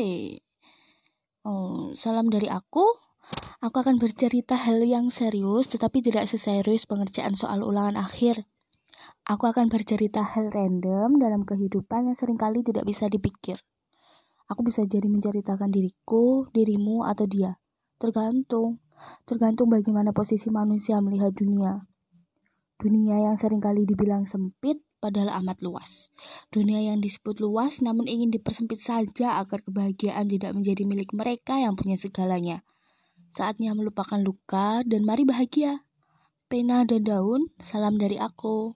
Oke. Oh, salam dari aku. Aku akan bercerita hal yang serius tetapi tidak seserius pengerjaan soal ulangan akhir. Aku akan bercerita hal random dalam kehidupan yang sering kali tidak bisa dipikir. Aku bisa jadi menceritakan diriku, dirimu, atau dia. Tergantung. Tergantung bagaimana posisi manusia melihat dunia. Dunia yang sering kali dibilang sempit, padahal amat luas. Dunia yang disebut luas namun ingin dipersempit saja agar kebahagiaan tidak menjadi milik mereka yang punya segalanya. Saatnya melupakan luka dan mari bahagia. Pena dan daun, salam dari aku.